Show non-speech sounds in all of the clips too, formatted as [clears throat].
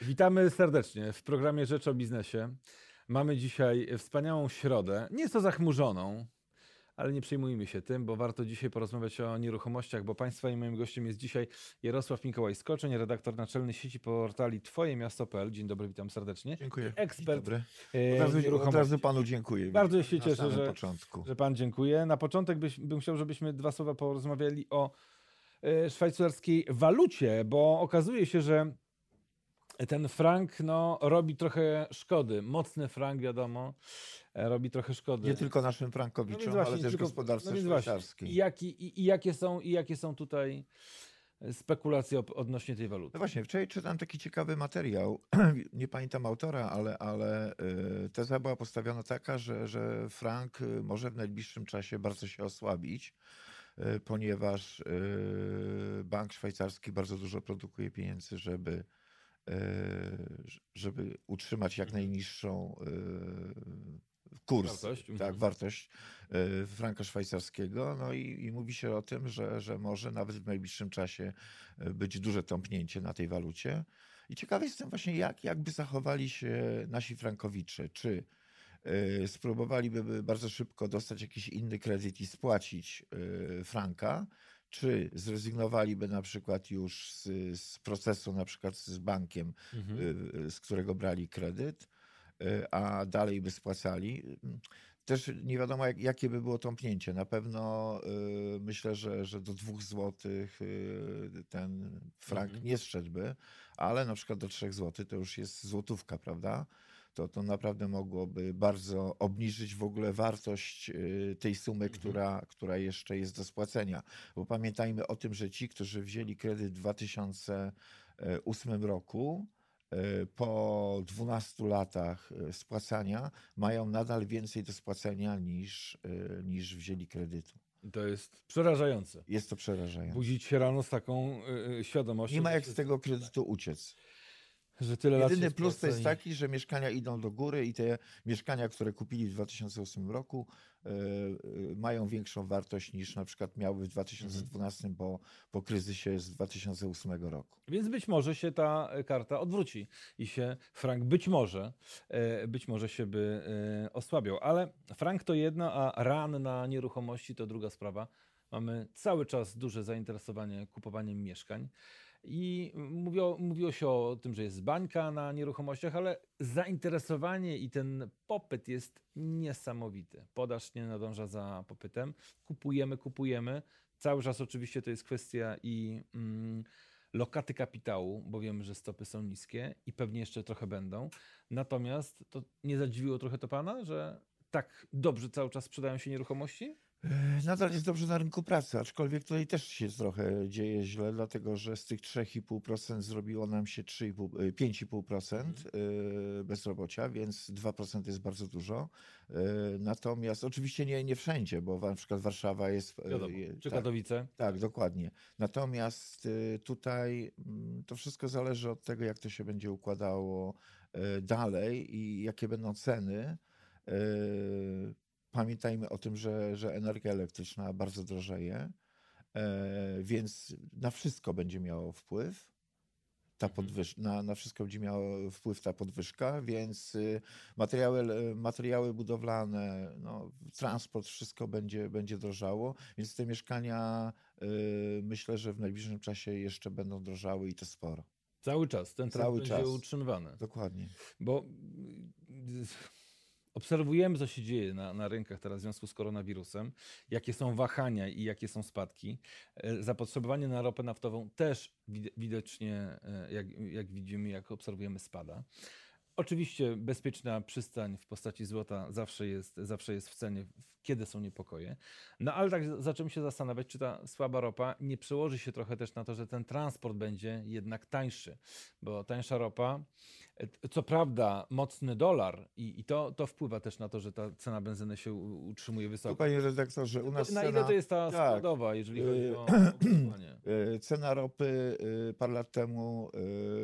Witamy serdecznie w programie Rzecz o Biznesie. Mamy dzisiaj wspaniałą środę. Nie jest to zachmurzoną, ale nie przejmujmy się tym, bo warto dzisiaj porozmawiać o nieruchomościach, bo Państwa i moim gościem jest dzisiaj Jarosław Mikołaj Skoczeń, redaktor naczelny sieci portali Twoje Miasto.pl. Dzień dobry, witam serdecznie. Dziękuję. Ekspert Dzień e, Od razu, od nieruchomości. razu panu dziękuję. Bardzo się cieszę, że, początku. że Pan dziękuję. Na początek byś, bym chciał, żebyśmy dwa słowa porozmawiali o e, szwajcarskiej walucie, bo okazuje się, że ten frank no, robi trochę szkody. Mocny frank, wiadomo, e, robi trochę szkody. Nie tylko naszym No Frankowiczom, więc właśnie, ale też tylko- gospodarce no szwajcarskiej. I, jaki, i, i, jakie są, I jakie są tutaj spekulacje op- odnośnie tej waluty? No właśnie, wczoraj czytam taki ciekawy materiał, [clears throat] nie pamiętam autora, ale, ale y, teza była postawiona taka, że, że frank może w najbliższym czasie bardzo się osłabić, ponieważ bank szwajcarski bardzo dużo produkuje pieniędzy, żeby, żeby utrzymać jak najniższą y, kurs, Wartość. Mhm. tak, wartość y, franka szwajcarskiego. No i, i mówi się o tym, że, że może nawet w najbliższym czasie y, być duże tąpnięcie na tej walucie. I ciekawy jestem właśnie, jak, jak by zachowali się nasi frankowicze. Czy y, spróbowaliby bardzo szybko dostać jakiś inny kredyt i spłacić y, franka, czy zrezygnowaliby na przykład już z, z procesu, na przykład z bankiem, Mhm. y, z którego brali kredyt, y, a dalej by spłacali. Też nie wiadomo, jak, jakie by było tąpnięcie. Na pewno y, myślę, że, że do dwóch złotych y, ten frank Mhm. nie zszedłby, ale na przykład do trzech złotych to już jest złotówka, prawda? To, to naprawdę mogłoby bardzo obniżyć w ogóle wartość y, tej sumy, która, która jeszcze jest do spłacenia. Bo pamiętajmy o tym, że ci, którzy wzięli kredyt w 2008 roku, y, po 12 latach y, spłacania mają nadal więcej do spłacenia niż, niż wzięli kredytu. To jest przerażające. Jest to przerażające. Budzić się rano z taką y, świadomością, Nie ma jak z tego kredytu uciec. Że tyle lat Jedyny się plus to jest taki, że mieszkania idą do góry i te mieszkania, które kupili w 2008 roku, e, mają większą wartość niż na przykład miały w 2012 po, po kryzysie z 2008 roku. Więc być może się ta karta odwróci i się frank być może, e, być może się by osłabiał. Ale frank to jedno, a ran na nieruchomości to druga sprawa. Mamy cały czas duże zainteresowanie kupowaniem mieszkań i mówiło, mówiło się o tym, że jest bańka na nieruchomościach, ale zainteresowanie i ten popyt jest niesamowity. Podaż nie nadąża za popytem. Kupujemy, kupujemy. Cały czas oczywiście to jest kwestia i mm, lokaty kapitału, bo wiemy, że stopy są niskie i pewnie jeszcze trochę będą. Natomiast to nie zadziwiło trochę to pana, że tak dobrze cały czas sprzedają się nieruchomości? E, Nadal jest dobrze na rynku pracy, aczkolwiek tutaj też się trochę dzieje źle, dlatego że z tych 3,5% zrobiło nam się 3,5, e, 5,5% e, bezrobocia, więc 2% jest bardzo dużo. Natomiast oczywiście nie, nie wszędzie, bo na przykład Warszawa jest... Wiadomo. Czy tak, Katowice? Tak, dokładnie. Natomiast tutaj mm, to wszystko zależy od tego, jak to się będzie układało dalej i jakie będą ceny. Pamiętajmy o tym, że, że energia elektryczna bardzo drożeje, e, więc na wszystko będzie miało wpływ. Ta podwyż- na, na wszystko będzie miała wpływ ta podwyżka, więc y, materiały, materiały budowlane, no, transport, wszystko będzie, będzie drożało, więc te mieszkania y, myślę, że w najbliższym czasie jeszcze będą drożały i to sporo. Cały czas. Ten trend Cały będzie czas. utrzymywany. Dokładnie. Bo obserwujemy, co się dzieje na, na rynkach teraz w związku z koronawirusem, jakie są wahania i jakie są spadki. E, Zapotrzebowanie na ropę naftową też wid- widocznie, e, jak, jak widzimy, jak obserwujemy, spada. Oczywiście bezpieczna przystań w postaci złota zawsze jest, zawsze jest w cenie, kiedy są niepokoje. No ale tak zacząłem się zastanawiać, czy ta słaba ropa nie przełoży się trochę też na to, że ten transport będzie jednak tańszy, bo tańsza ropa, co prawda mocny dolar i, i to, to wpływa też na to, że ta cena benzyny się utrzymuje Tu, wysoko. panie redaktorze, u nas Na cena, ile to jest ta tak, składowa, jeżeli chodzi Y, o [clears throat] opakowanie? y, Cena ropy y, parę lat temu,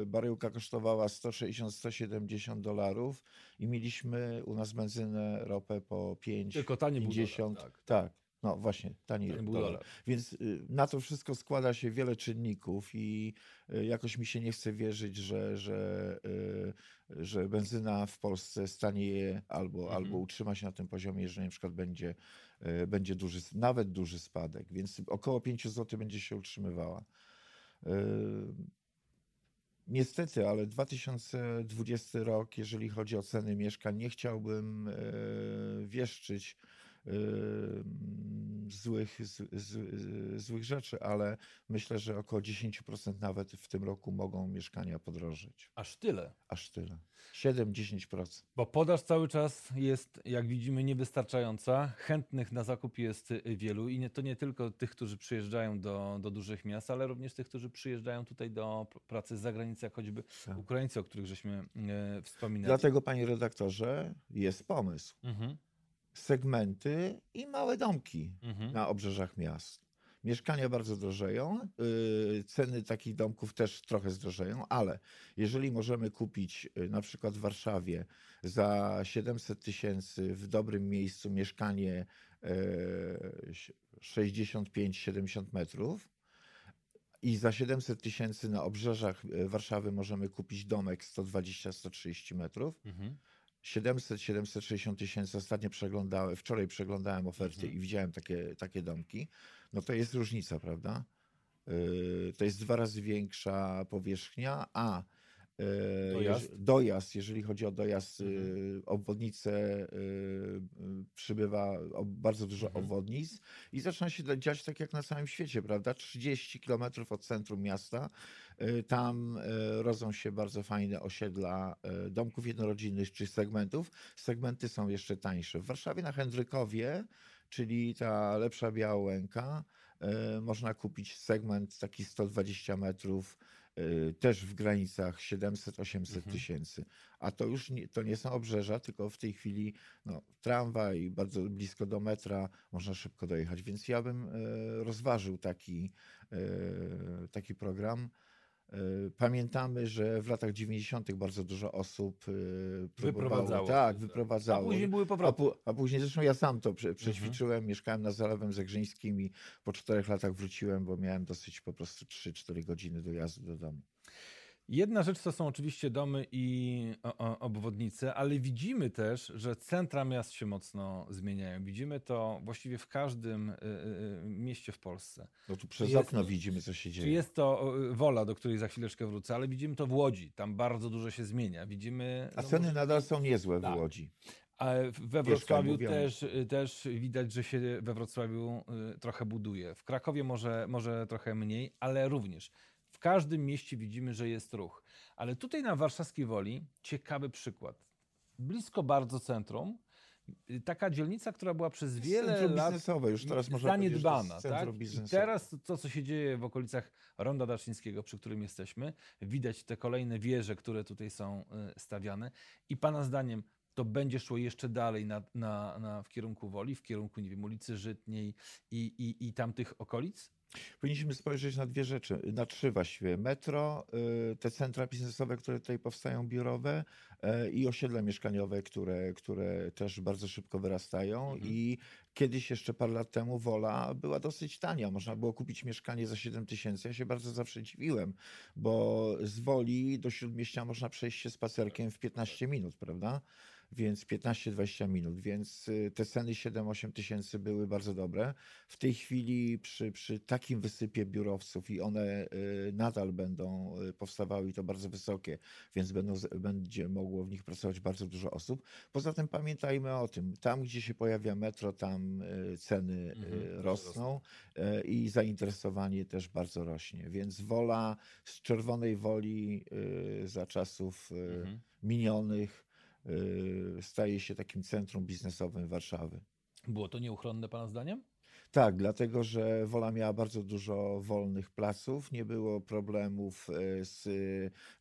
baryłka kosztowała 160-170 dolarów i mieliśmy u nas benzynę, ropę po 5, Tylko tanie był 50. dolar, tak. tak. No właśnie, taniej był dolar. dolar. Więc y, na to wszystko składa się wiele czynników i y, jakoś mi się nie chce wierzyć, że, że, y, że benzyna w Polsce stanieje albo, Mhm. albo utrzyma się na tym poziomie, że na przykład będzie, będzie duży, nawet duży spadek. Więc około 5 zł będzie się utrzymywała. Niestety, ale 2020 rok, jeżeli chodzi o ceny mieszkań, nie chciałbym wieszczyć złych, z, z, złych rzeczy, ale myślę, że około 10% nawet w tym roku mogą mieszkania podrożyć. Aż tyle. Aż tyle. 7-10%. Bo podaż cały czas jest, jak widzimy, niewystarczająca. Chętnych na zakup jest wielu i nie, to nie tylko tych, którzy przyjeżdżają do, do dużych miast, ale również tych, którzy przyjeżdżają tutaj do pracy z zagranicy, jak choćby Tak. Ukraińcy, o których żeśmy e, wspominali. Dlatego, panie redaktorze, jest pomysł. Mhm, Segmenty i małe domki. mhm. na obrzeżach miast. Mieszkania bardzo drożeją, yy, ceny takich domków też trochę zdrożeją, ale jeżeli możemy kupić yy, na przykład w Warszawie za 700 tysięcy w dobrym miejscu mieszkanie yy, 65-70 metrów i za 700 tysięcy na obrzeżach yy, Warszawy możemy kupić domek 120-130 metrów, Mhm. 700-760 tysięcy ostatnio przeglądałem, wczoraj przeglądałem oferty Mhm. i widziałem takie, takie domki, no to jest różnica, prawda? Yy, To jest dwa razy większa powierzchnia, a yy, Dojazd? dojazd jeżeli chodzi o dojazd, Mhm. yy, obwodnice, yy, yy, przybywa bardzo dużo Mhm. obwodnic i zaczyna się dziać tak jak na całym świecie, prawda? 30 kilometrów od centrum miasta, yy, tam yy, rodzą się bardzo fajne osiedla yy, domków jednorodzinnych czy segmentów. Segmenty są jeszcze tańsze. W Warszawie na Hendrykowie, czyli ta lepsza Białęka, można kupić segment taki 120 metrów, też w granicach 700-800 Mhm. tysięcy. A to już nie, to nie są obrzeża, tylko w tej chwili no, tramwaj bardzo blisko do metra, można szybko dojechać. Więc ja bym rozważył taki, taki program. Yy, Pamiętamy, że w latach 90. bardzo dużo osób próbowało. Wyprowadzało Tak, tak. wyprowadzało. A później były powroty. a później zresztą ja sam to prze, przećwiczyłem, mieszkałem na Zalewem Zegrzyńskim i po czterech latach wróciłem, bo miałem dosyć po prostu 3-4 godziny dojazdu do domu. Jedna rzecz to są oczywiście domy i obwodnice, ale widzimy też, że centra miast się mocno zmieniają. Widzimy to właściwie w każdym y, y, mieście w Polsce. No tu przez Jest- okno widzimy, co się dzieje. Czy jest to y, Wola, do której za chwileczkę wrócę, ale widzimy to w Łodzi. Tam bardzo dużo się zmienia. Widzimy. A no, ceny nadal są niezłe Tak. w Łodzi. A we Wrocławiu też, y, też widać, że się we Wrocławiu y, trochę buduje. W Krakowie może, może trochę mniej, ale również. W każdym mieście widzimy, że jest ruch. Ale tutaj na Warszawskiej Woli ciekawy przykład. Blisko bardzo centrum. Taka dzielnica, która była przez wiele centrum lat biznesowe, już teraz można zaniedbana. Tak? I teraz to, co się dzieje w okolicach Ronda Daczyńskiego, przy którym jesteśmy, widać te kolejne wieże, które tutaj są y, stawiane. I Pana zdaniem to będzie szło jeszcze dalej na, na, na, w kierunku Woli, w kierunku, nie wiem, ulicy Żytniej i, i, i tamtych okolic? Powinniśmy spojrzeć na dwie rzeczy, na trzy właściwie. Metro, y, te centra biznesowe, które tutaj powstają, biurowe y, i osiedla mieszkaniowe, które, które też bardzo szybko wyrastają. Mhm. I kiedyś jeszcze parę lat temu Wola była dosyć tania. Można było kupić mieszkanie za 7 tysięcy. Ja się bardzo zawsze dziwiłem, bo z Woli do Śródmieścia można przejść się spacerkiem w 15 minut, prawda? Więc 15-20 minut, więc y, te ceny 7-8 tysięcy były bardzo dobre. W tej chwili przy, przy takim wysypie biurowców i one y, nadal będą y, powstawały i to bardzo wysokie, więc będą, będzie mogło w nich pracować bardzo dużo osób. Poza tym pamiętajmy o tym, tam gdzie się pojawia metro, tam ceny Mhm, rosną i zainteresowanie też bardzo rośnie. Więc wola z czerwonej woli za czasów Mhm. minionych staje się takim centrum biznesowym Warszawy. Było to nieuchronne Pana zdaniem? Tak, dlatego że Wola miała bardzo dużo wolnych placów, nie było problemów e, z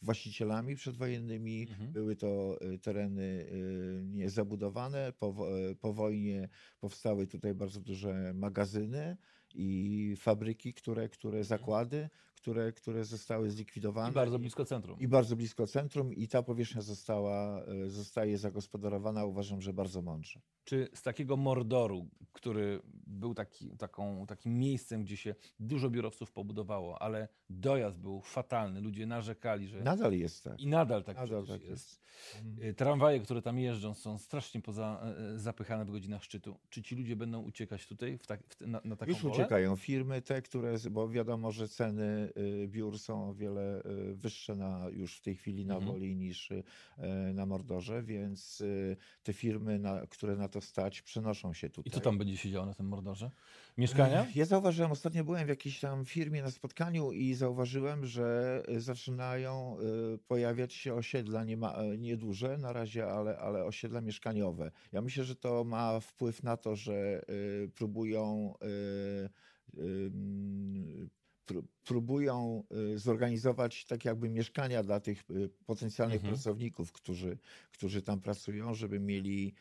właścicielami przedwojennymi, Mhm. były to e, tereny niezabudowane. Po, po wojnie powstały tutaj bardzo duże magazyny i fabryki, które, które zakłady, które, które zostały zlikwidowane. I bardzo blisko centrum. I bardzo blisko centrum i ta powierzchnia została, e, zostaje zagospodarowana, uważam, że bardzo mądrze. Czy z takiego Mordoru, który był taki, taką, takim miejscem, gdzie się dużo biurowców pobudowało, ale dojazd był fatalny, ludzie narzekali, że... Nadal jest tak. I nadal tak, Nadal tak jest. Mhm. Y, Tramwaje, które tam jeżdżą, są strasznie poza, e, zapychane w godzinach szczytu. Czy ci ludzie będą uciekać tutaj w tak, w, na, na taką Już wolę? uciekają firmy, te, które, bo wiadomo, że ceny y, biur są o wiele y, wyższe na, już w tej chwili na Mhm. Woli niż y, na Mordorze, więc y, te firmy, na, które na to stać, przenoszą się tutaj. I co tam będzie się działo na tym Mordorze? Mieszkania? Ja zauważyłem, ostatnio byłem w jakiejś tam firmie na spotkaniu i zauważyłem, że y, zaczynają y, pojawiać się osiedla nie ma, nieduże na razie, ale, ale osiedla mieszkaniowe. Ja myślę, że to ma wpływ na to, że y, próbują y, próbują y, zorganizować tak jakby mieszkania dla tych y, potencjalnych Mhm. pracowników, którzy, którzy tam pracują, żeby mieli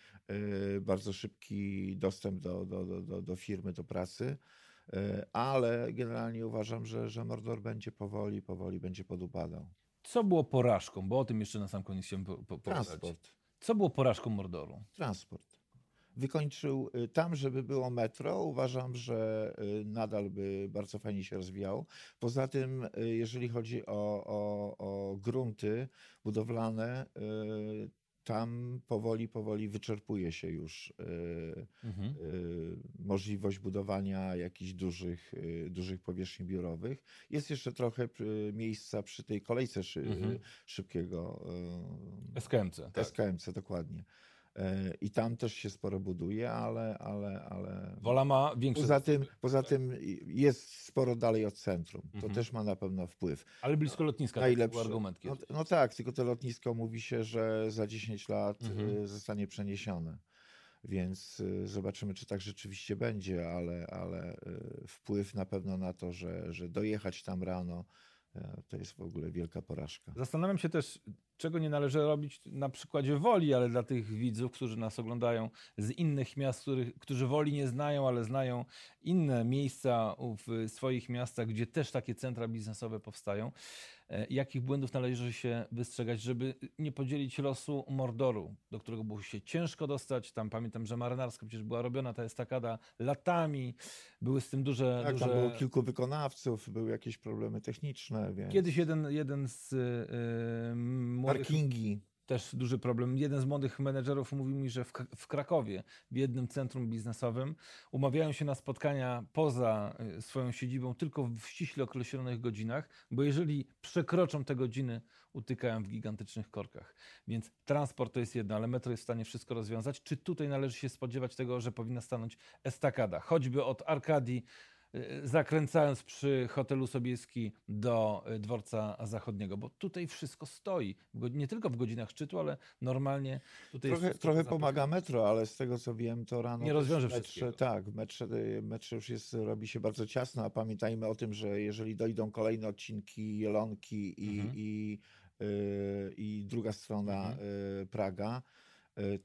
y, bardzo szybki dostęp do, do, do, do, firmy, do pracy. Ale generalnie uważam, że, że Mordor będzie powoli, powoli będzie podupadał. Co było porażką? Bo o tym jeszcze na sam koniec chciałem po, po. Transport. Co było porażką Mordoru? Transport. Wykończył y, tam, żeby było metro. Uważam, że y, nadal by bardzo fajnie się rozwijał. Poza tym, y, jeżeli chodzi o, o, o grunty budowlane, tam powoli, powoli wyczerpuje się już Mhm. możliwość budowania jakichś dużych, dużych powierzchni biurowych. Jest jeszcze trochę miejsca przy tej kolejce szy, Mhm. szybkiego y, SKMC. Tak. SKMC, dokładnie. Y, I tam też się sporo buduje, ale, ale, ale Wola ma większe poza, tym, poza tym jest sporo dalej od centrum. To Mhm. też ma na pewno wpływ. ale blisko lotniska. taki Najlepsze. był argument No, no tak, tylko to lotnisko mówi się, że za 10 lat Mhm. y, zostanie przeniesione. Więc y, zobaczymy, czy tak rzeczywiście będzie, ale, ale wpływ na pewno na to, że, że dojechać tam rano, to jest w ogóle wielka porażka. Zastanawiam się też, czego nie należy robić na przykładzie Woli, ale dla tych widzów, którzy nas oglądają z innych miast, których, którzy Woli nie znają, ale znają inne miejsca w swoich miastach, gdzie też takie centra biznesowe powstają. E, Jakich błędów należy się wystrzegać, żeby nie podzielić losu Mordoru, do którego było się ciężko dostać. Tam pamiętam, że marynarska przecież była robiona ta estakada latami. Były z tym duże... Tak, duże... tam było kilku wykonawców, były jakieś problemy techniczne, więc Kiedyś jeden, jeden z yy, młodych parkingi. Też duży problem. Jeden z młodych menedżerów mówił mi, że w, w Krakowie, w jednym centrum biznesowym, umawiają się na spotkania poza y, swoją siedzibą tylko w ściśle określonych godzinach, bo jeżeli przekroczą te godziny, utykają w gigantycznych korkach. Więc transport to jest jedno, ale metro jest w stanie wszystko rozwiązać. Czy tutaj należy się spodziewać tego, że powinna stanąć estakada, choćby od Arkadii, zakręcając przy hotelu Sobieski do y, dworca zachodniego, bo tutaj wszystko stoi. Nie tylko w godzinach szczytu, ale normalnie tutaj jest Trochę, wszystko trochę pomaga metro, ale z tego co wiem, to rano. Nie rozwiąże metrze. Tak, metrze, y, metrze już jest, robi się bardzo ciasno, a pamiętajmy o tym, że jeżeli dojdą kolejne odcinki Jelonki i, Mhm. i, y, i druga strona Mhm. y, Praga, y,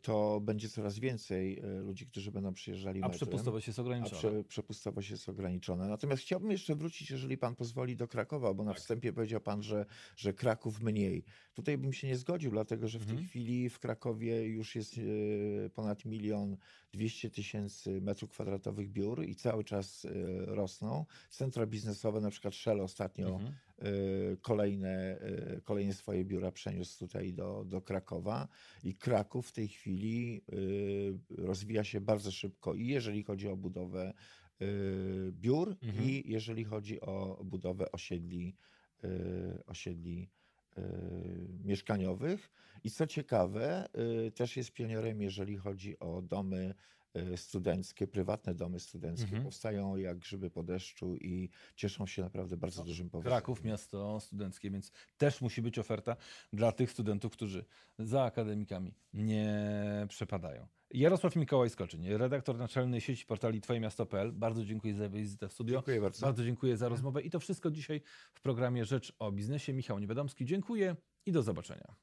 to będzie coraz więcej y, ludzi, którzy będą przyjeżdżali A metrem. przepustowość jest A ograniczona. prze, przepustowość jest ograniczona. Natomiast chciałbym jeszcze wrócić, jeżeli pan pozwoli, do Krakowa, bo na Tak. wstępie powiedział pan, że, że Kraków mniej. Tutaj bym się nie zgodził, dlatego że w tej Mhm. chwili w Krakowie już jest e, ponad milion dwieście tysięcy metrów kwadratowych biur i cały czas rosną. Centra biznesowe, na przykład Shell ostatnio Mhm. E, kolejne, e, kolejne swoje biura przeniósł tutaj do, do Krakowa i Kraków w tej chwili e, rozwija się bardzo szybko i jeżeli chodzi o budowę biur Mhm. i jeżeli chodzi o budowę osiedli, osiedli mieszkaniowych. I co ciekawe, e, też jest pionierem, jeżeli chodzi o domy e, studenckie, prywatne domy studenckie. Mhm. Powstają jak grzyby po deszczu i cieszą się naprawdę bardzo dużym powodzeniem. Kraków, miasto studenckie, więc też musi być oferta dla tych studentów, którzy za akademikami nie przepadają. Jarosław Mikołaj Skoczyń, redaktor naczelny sieci portali twojemiasto.pl. Bardzo dziękuję za wizytę w studio. Dziękuję bardzo. Bardzo dziękuję za rozmowę i to wszystko dzisiaj w programie Rzecz o Biznesie. Michał Niewiadomski, dziękuję i do zobaczenia.